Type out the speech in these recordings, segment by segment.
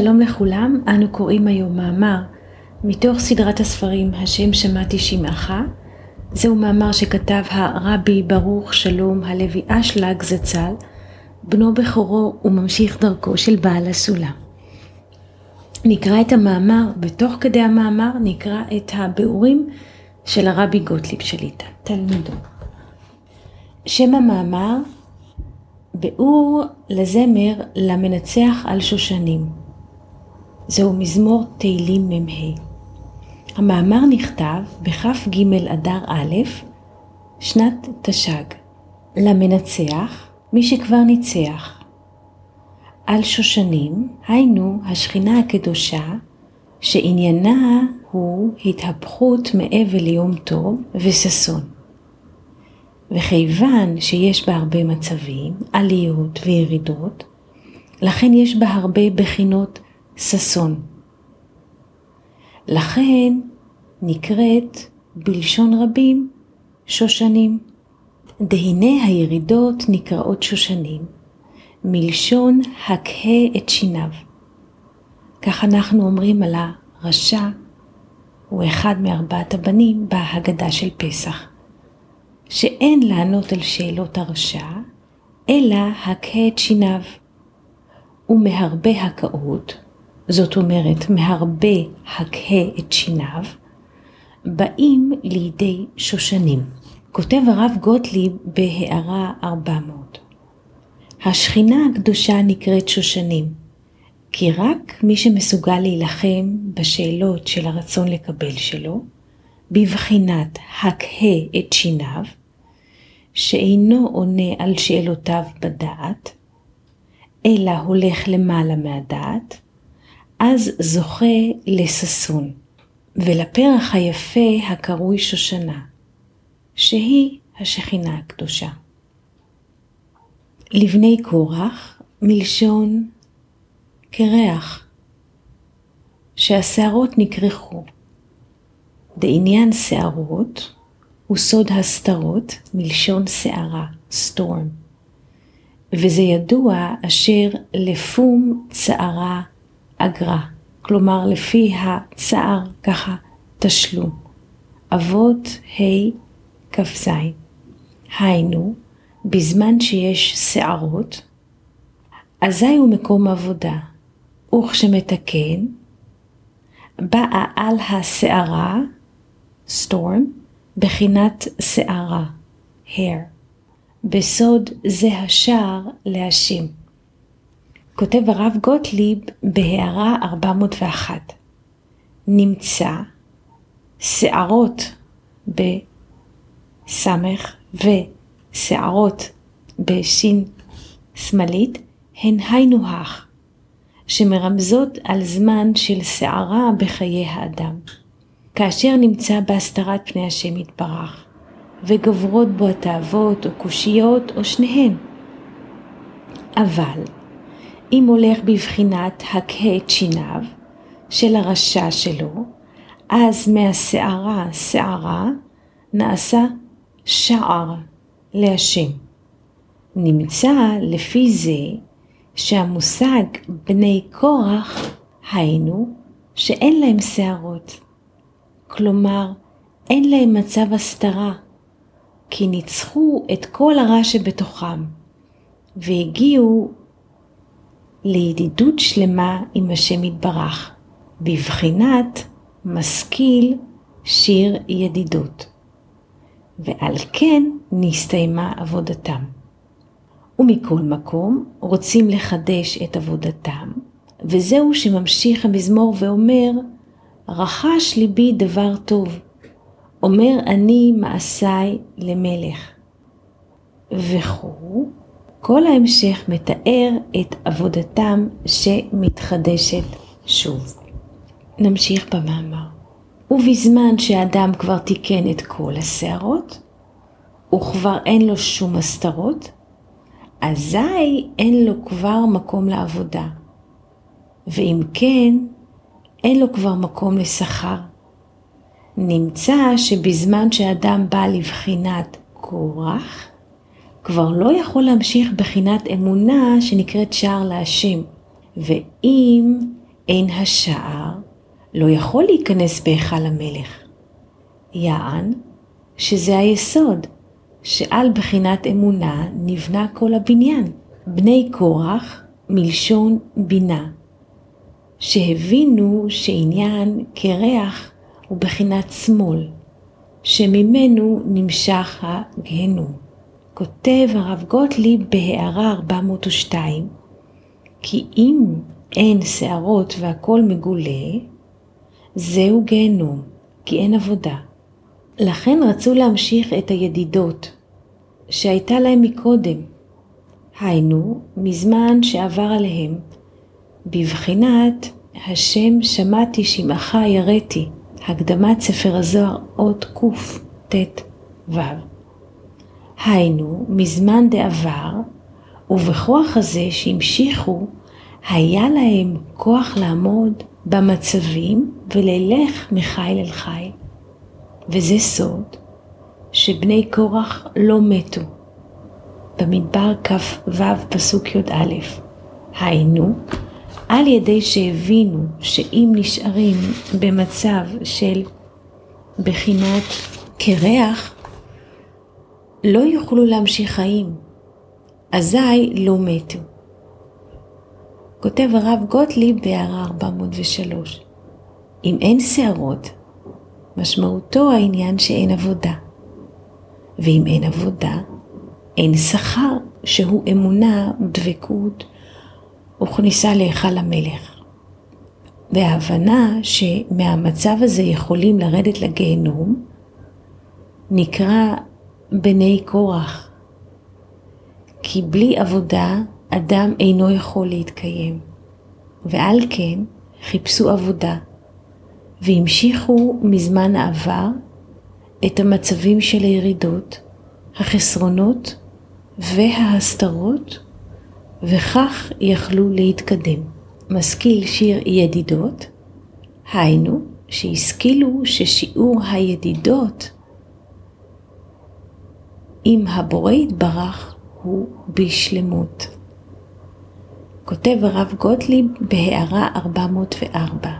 שלום לכולם, אנו קוראים היום מאמר מתוך סדרת הספרים השם שמעתי שמעך. זהו מאמר שכתב הרבי ברוך שלום הלוי אשלג זצ"ל, בנו בכורו וממשיך דרכו של בעל הסולם. נקרא את המאמר, ותוך כדי המאמר נקרא את הביאורים של הרבי גוטליב שליטה, תלמידו. שם המאמר ביאור לזמר למנצח על שושנים. זהו מזמור תהילים מ"ה. המאמר נכתב בכ"ג אדר א', שנת תש"ג. למנצח, מי שכבר ניצח. על שושנים, היינו השכינה הקדושה, שעניינה הוא התהפכות מאבל ליום טוב וששון. וכיוון שיש בה הרבה מצבים, עליות וירידות, לכן יש בה הרבה בחינות ששון. לכן נקראת בלשון רבים שושנים. דהנה הירידות נקראות שושנים, מלשון הקהה את שיניו. כך אנחנו אומרים על הרשע, הוא אחד מארבעת הבנים בהגדה של פסח, שאין לענות על שאלות הרשע, אלא הקהה את שיניו. ומהרבה הקאות, זאת אומרת מהרבה הקהה את שיניו, באים לידי שושנים. כותב הרב גוטליב בהערה 400. השכינה הקדושה נקראת שושנים, כי רק מי שמסוגל להילחם בשאלות של הרצון לקבל שלו, בבחינת הקהה את שיניו, שאינו עונה על שאלותיו בדעת, אלא הולך למעלה מהדעת, אז זוכה לששון, ולפרח היפה הקרוי שושנה, שהיא השכינה הקדושה. לבני קורח מלשון קרח, שהשערות נכרכו. דעניין שערות הוא סוד הסתרות מלשון שערה, storm, וזה ידוע אשר לפום צערה אגרה, כלומר לפי הצער ככה תשלום. אבות ה' כ"ז. היינו, בזמן שיש שערות, אזי הוא מקום עבודה, וכשמתקן, באה על השערה, storm, בחינת שערה, hair. בסוד זה השער להשם. כותב הרב גוטליב בהערה 401, נמצא שערות בסמך ושערות בשין שמאלית הן היינו הך, שמרמזות על זמן של שערה בחיי האדם, כאשר נמצא בהסתרת פני השם יתברך, וגוברות בו התאוות או קושיות או שניהן. אבל אם הולך בבחינת הקהה את שיניו של הרשע שלו, אז מהשערה שערה נעשה שער להשם. נמצא לפי זה שהמושג בני קורח היינו שאין להם שערות. כלומר, אין להם מצב הסתרה, כי ניצחו את כל הרע שבתוכם, והגיעו לידידות שלמה עם השם יתברך, בבחינת משכיל שיר ידידות. ועל כן נסתיימה עבודתם. ומכל מקום רוצים לחדש את עבודתם, וזהו שממשיך המזמור ואומר, רחש ליבי דבר טוב, אומר אני מעשיי למלך. וכו', כל ההמשך מתאר את עבודתם שמתחדשת שוב. נמשיך במאמר. ובזמן שאדם כבר תיקן את כל השערות, וכבר אין לו שום הסתרות, אזי אין לו כבר מקום לעבודה. ואם כן, אין לו כבר מקום לשכר. נמצא שבזמן שאדם בא לבחינת קורח, כבר לא יכול להמשיך בחינת אמונה שנקראת שער להשם. ואם אין השער לא יכול להיכנס בהיכל המלך. יען שזה היסוד, שעל בחינת אמונה נבנה כל הבניין. בני קורח מלשון בינה, שהבינו שעניין קרח הוא בחינת שמאל, שממנו נמשך הגהנום. כותב הרב גוטליב בהערה 402, כי אם אין שערות והכל מגולה, זהו גיהנום, כי אין עבודה. לכן רצו להמשיך את הידידות שהייתה להם מקודם, היינו, מזמן שעבר עליהם, בבחינת השם שמעתי שמעך יראתי, הקדמת ספר הזוהר אות קט"ו. היינו, מזמן דעבר, ובכוח הזה שהמשיכו, היה להם כוח לעמוד במצבים וללך מחיל אל חיל. וזה סוד שבני קורח לא מתו. במדבר כ"ו פסוק י"א, היינו, על ידי שהבינו שאם נשארים במצב של בחינת קרח, לא יוכלו להמשיך חיים, אזי לא מתו. כותב הרב גוטליב בהערה 403, אם אין שערות, משמעותו העניין שאין עבודה. ואם אין עבודה, אין שכר שהוא אמונה, דבקות וכניסה להיכל המלך. וההבנה שמהמצב הזה יכולים לרדת לגיהנום, נקרא בני קורח. כי בלי עבודה אדם אינו יכול להתקיים. ועל כן חיפשו עבודה, והמשיכו מזמן העבר את המצבים של הירידות, החסרונות וההסתרות, וכך יכלו להתקדם. משכיל שיר ידידות, היינו שהשכילו ששיעור הידידות עם הבורא יתברך הוא בשלמות. כותב הרב גוטליב בהערה 404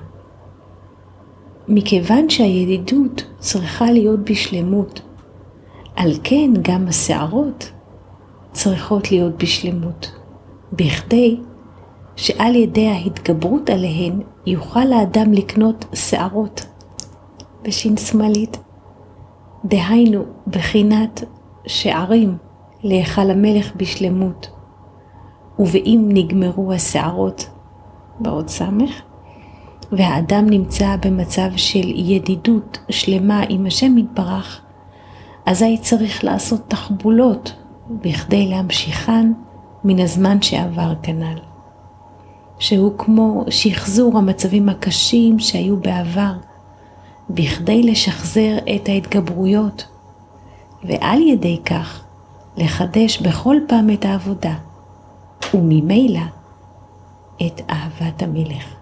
מכיוון שהידידות צריכה להיות בשלמות, על כן גם השערות צריכות להיות בשלמות, בכדי שעל ידי ההתגברות עליהן יוכל האדם לקנות שערות בשין שמאלית, דהיינו בחינת שערים להיכל המלך בשלמות, ואם נגמרו השערות באות סמך, והאדם נמצא במצב של ידידות שלמה עם השם יתברך, אזי צריך לעשות תחבולות בכדי להמשיכן מן הזמן שעבר כנ"ל. שהוא כמו שחזור המצבים הקשים שהיו בעבר, בכדי לשחזר את ההתגברויות, ועל ידי כך לחדש בכל פעם את העבודה, וממילא את אהבת המלך.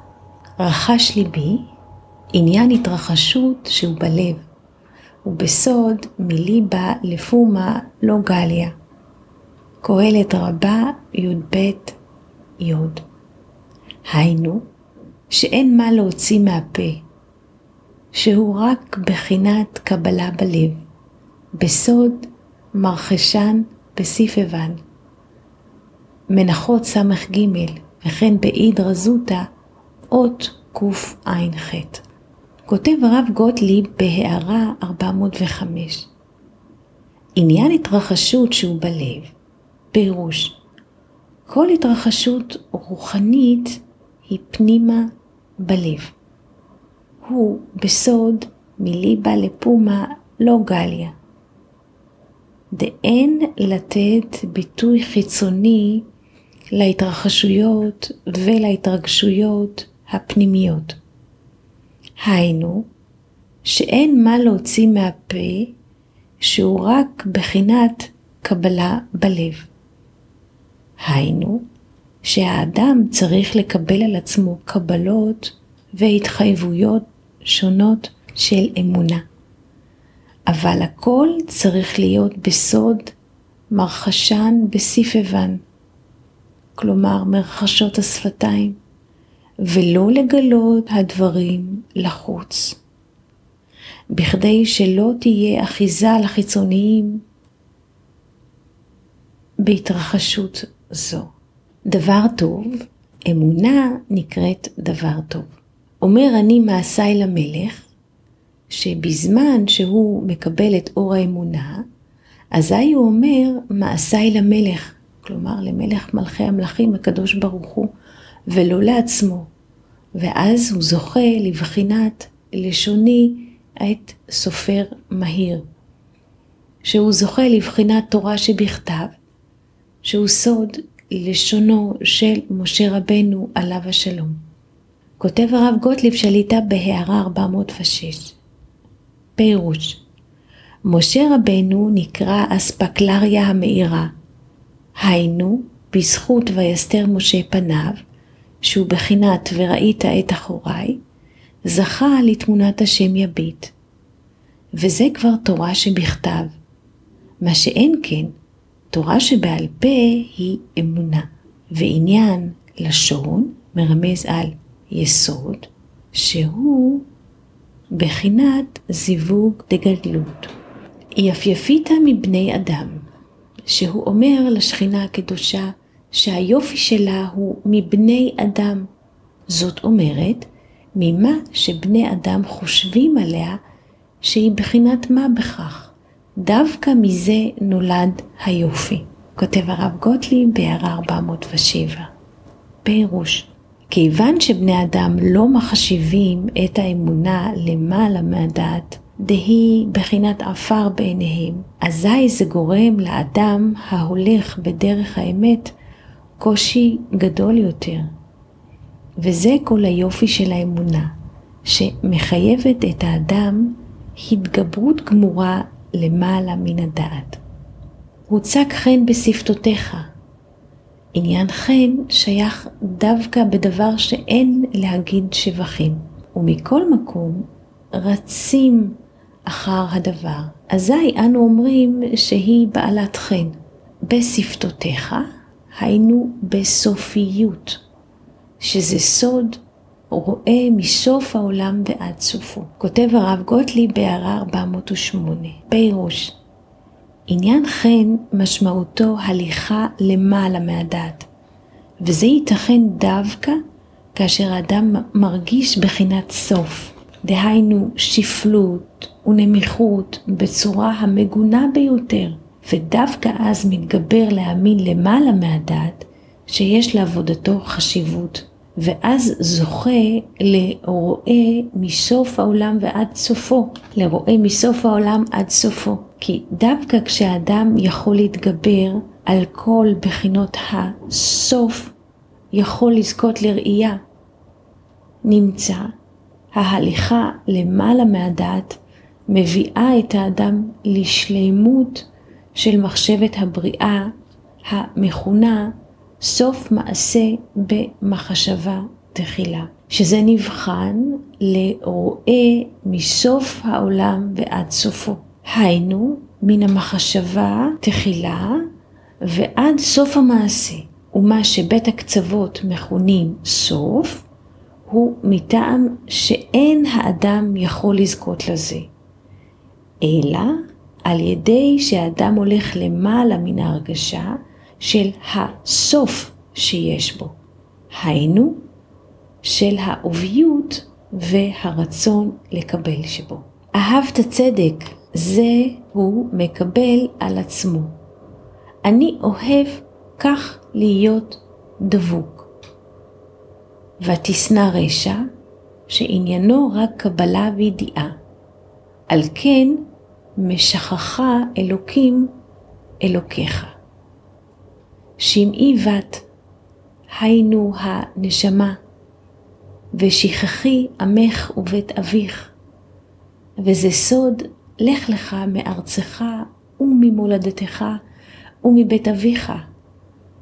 רחש ליבי עניין התרחשות שהוא בלב, ובסוד מליבה לפומה לא גליה. קהלת רבה י"ב י. היינו, שאין מה להוציא מהפה, שהוא רק בחינת קבלה בלב, בסוד מרחשן בסיפבן. מנחות ס"ג וכן באידרא זוטא אות קע"ח. כותב הרב גוטליב בהערה 405 עניין התרחשות שהוא בלב, פירוש כל התרחשות רוחנית היא פנימה בלב. הוא בסוד מליבה לפומה לא גליה. דאין לתת ביטוי חיצוני להתרחשויות ולהתרגשויות הפנימיות. היינו, שאין מה להוציא מהפה שהוא רק בחינת קבלה בלב. היינו, שהאדם צריך לקבל על עצמו קבלות והתחייבויות שונות של אמונה. אבל הכל צריך להיות בסוד מרחשן בסיפבן, כלומר מרחשות השפתיים, ולא לגלות הדברים לחוץ. בכדי שלא תהיה אחיזה לחיצוניים בהתרחשות זו. דבר טוב, אמונה נקראת דבר טוב. אומר אני מעשיי למלך, שבזמן שהוא מקבל את אור האמונה, אזי הוא אומר מעשיי למלך, כלומר למלך מלכי המלכים הקדוש ברוך הוא, ולא לעצמו. ואז הוא זוכה לבחינת לשוני את סופר מהיר, שהוא זוכה לבחינת תורה שבכתב, שהוא סוד לשונו של משה רבנו עליו השלום. כותב הרב גוטליב שליטה בהערה 406. פירוש משה רבנו נקרא אספקלריה המאירה, היינו, בזכות ויסתר משה פניו, שהוא בחינת וראית את אחוריי, זכה לתמונת השם יביט. וזה כבר תורה שבכתב. מה שאין כן, תורה שבעל פה היא אמונה, ועניין לשון מרמז על יסוד, שהוא בחינת זיווג דגדלות. יפייפית מבני אדם, שהוא אומר לשכינה הקדושה שהיופי שלה הוא מבני אדם. זאת אומרת, ממה שבני אדם חושבים עליה שהיא בחינת מה בכך. דווקא מזה נולד היופי. כותב הרב גוטליב בהערה 407. פירוש כיוון שבני אדם לא מחשיבים את האמונה למעלה מהדעת, דהי בחינת עפר בעיניהם, אזי זה גורם לאדם ההולך בדרך האמת קושי גדול יותר. וזה כל היופי של האמונה, שמחייבת את האדם התגברות גמורה למעלה מן הדעת. הוצק חן בשפתותיך. עניין חן שייך דווקא בדבר שאין להגיד שבחים, ומכל מקום רצים אחר הדבר. אזי אנו אומרים שהיא בעלת חן. בשפתותיך, היינו בסופיות, שזה סוד רואה מסוף העולם ועד סופו. כותב הרב גוטליב בהערה 408, פירוש עניין חן משמעותו הליכה למעלה מהדעת, וזה ייתכן דווקא כאשר האדם מרגיש בחינת סוף, דהיינו שפלות ונמיכות בצורה המגונה ביותר, ודווקא אז מתגבר להאמין למעלה מהדעת שיש לעבודתו חשיבות ואז זוכה לרואה מסוף העולם ועד סופו, לרואה מסוף העולם עד סופו. כי דווקא כשאדם יכול להתגבר על כל בחינות הסוף, יכול לזכות לראייה. נמצא ההליכה למעלה מהדעת מביאה את האדם לשלימות של מחשבת הבריאה המכונה סוף מעשה במחשבה תחילה, שזה נבחן לרואה מסוף העולם ועד סופו. היינו, מן המחשבה תחילה ועד סוף המעשה, ומה שבית הקצוות מכונים סוף, הוא מטעם שאין האדם יכול לזכות לזה, אלא על ידי שהאדם הולך למעלה מן ההרגשה של הסוף שיש בו, היינו של האוביות והרצון לקבל שבו. אהבת צדק, זה הוא מקבל על עצמו. אני אוהב כך להיות דבוק. ותשנא רשע, שעניינו רק קבלה וידיעה. על כן משכחה אלוקים אלוקיך. שמעי בת, היינו הנשמה, ושכחי עמך ובית אביך, וזה סוד לך לך מארצך וממולדתך ומבית אביך,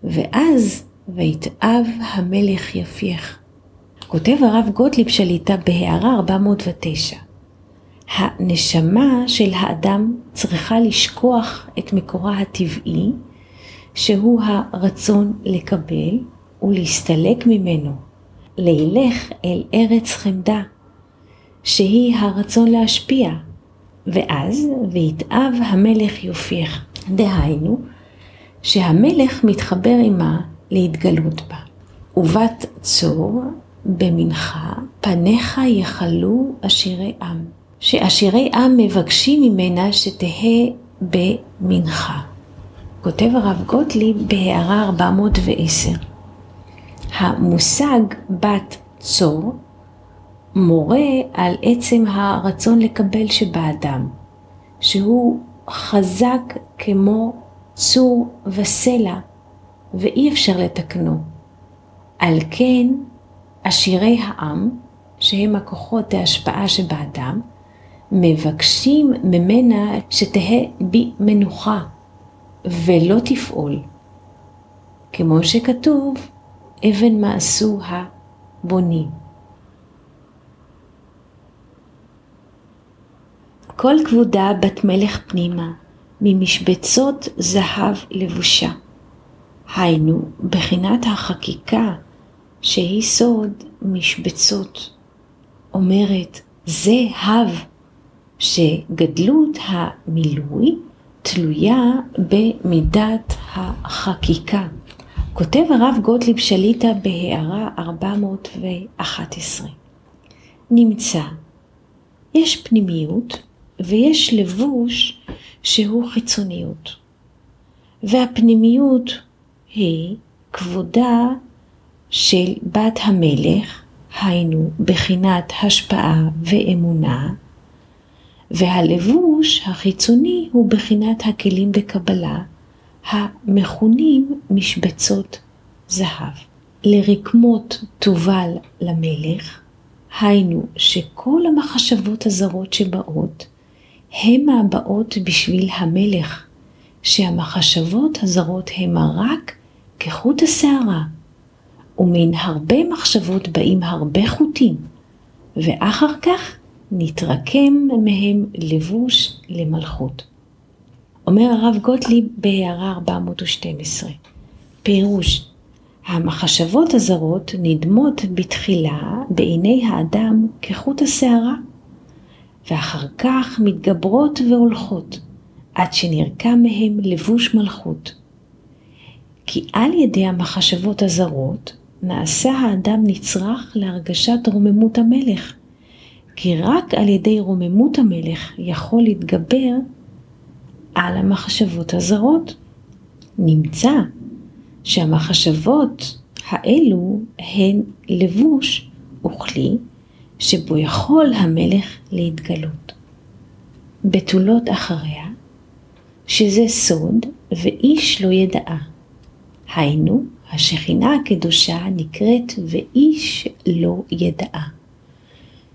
ואז ויתאב המלך יפייך. כותב הרב גוטליב שליטה בהערה 409. הנשמה של האדם צריכה לשכוח את מקורה הטבעי שהוא הרצון לקבל ולהסתלק ממנו, לילך אל ארץ חמדה, שהיא הרצון להשפיע, ואז ויתאב המלך יופייך. דהיינו, שהמלך מתחבר עמה להתגלות בה. ובת צור במנחה, פניך יכלו עשירי עם, שעשירי עם מבקשים ממנה שתהא במנחה. כותב הרב גוטליב בהערה 410. המושג בת צור מורה על עצם הרצון לקבל שבאדם, שהוא חזק כמו צור וסלע, ואי אפשר לתקנו. על כן, עשירי העם, שהם הכוחות ההשפעה שבאדם, מבקשים ממנה שתהא בי מנוחה, ולא תפעול. כמו שכתוב, אבן מעשו הבונים. כל כבודה בת מלך פנימה, ממשבצות זהב לבושה. היינו, בחינת החקיקה שהיא סוד משבצות. אומרת, זה הב, שגדלות המילוי תלויה במידת החקיקה. כותב הרב גוטליב שליטה בהערה 411. נמצא, יש פנימיות ויש לבוש שהוא חיצוניות. והפנימיות היא כבודה של בת המלך, היינו בחינת השפעה ואמונה, והלבוש החיצוני הוא בחינת הכלים בקבלה, המכונים משבצות זהב. לרקמות תובל למלך, היינו שכל המחשבות הזרות שבאות, הם הבאות בשביל המלך, שהמחשבות הזרות המה רק כחוט השערה, ומן הרבה מחשבות באים הרבה חוטים, ואחר כך נתרקם מהם לבוש למלכות. אומר הרב גוטליב בהערה 412, פירוש המחשבות הזרות נדמות בתחילה בעיני האדם כחוט השערה, ואחר כך מתגברות והולכות, עד שנרקם מהם לבוש מלכות. כי על ידי המחשבות הזרות נעשה האדם נצרך להרגשת רוממות המלך, כי רק על ידי רוממות המלך יכול להתגבר על המחשבות הזרות. נמצא שהמחשבות האלו הן לבוש וכלי שבו יכול המלך להתגלות. בתולות אחריה, שזה סוד ואיש לא ידעה. היינו, השכינה הקדושה נקראת ואיש לא ידעה.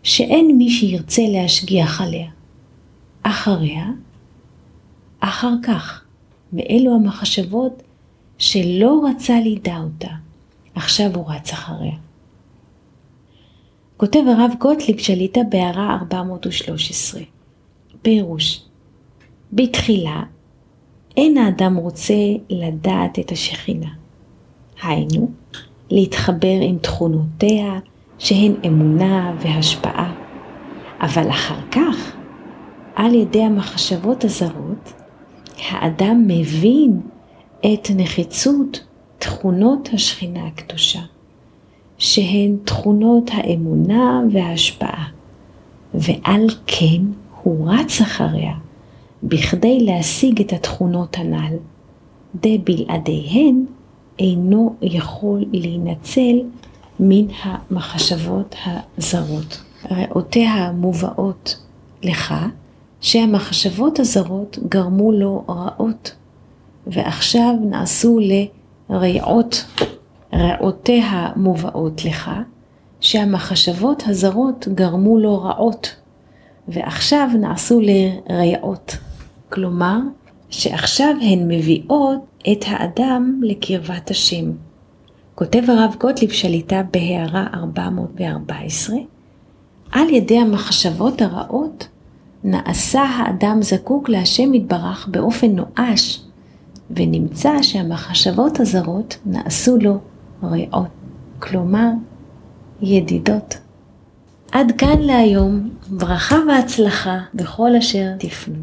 שאין מי שירצה להשגיח עליה. אחריה, אחר כך, מאלו המחשבות שלא רצה לידע אותה, עכשיו הוא רץ אחריה. כותב הרב גוטליב שליטה בהערה 413, פירוש בתחילה אין האדם רוצה לדעת את השכינה, היינו, להתחבר עם תכונותיה שהן אמונה והשפעה, אבל אחר כך, על ידי המחשבות הזרות, האדם מבין את נחיצות תכונות השכינה הקדושה, שהן תכונות האמונה וההשפעה, ועל כן הוא רץ אחריה, בכדי להשיג את התכונות הנ"ל, דבלעדיהן אינו יכול להינצל מן המחשבות הזרות. ראותיה מובאות לך, שהמחשבות הזרות גרמו לו רעות, ועכשיו נעשו לרעות. רעותיה מובאות לך, שהמחשבות הזרות גרמו לו רעות, ועכשיו נעשו לרעות. כלומר, שעכשיו הן מביאות את האדם לקרבת השם. כותב הרב גוטליב שליטה בהערה 414, על ידי המחשבות הרעות נעשה האדם זקוק להשם יתברך באופן נואש, ונמצא שהמחשבות הזרות נעשו לו רעות. כלומר, ידידות. עד כאן להיום, ברכה והצלחה בכל אשר תפנו.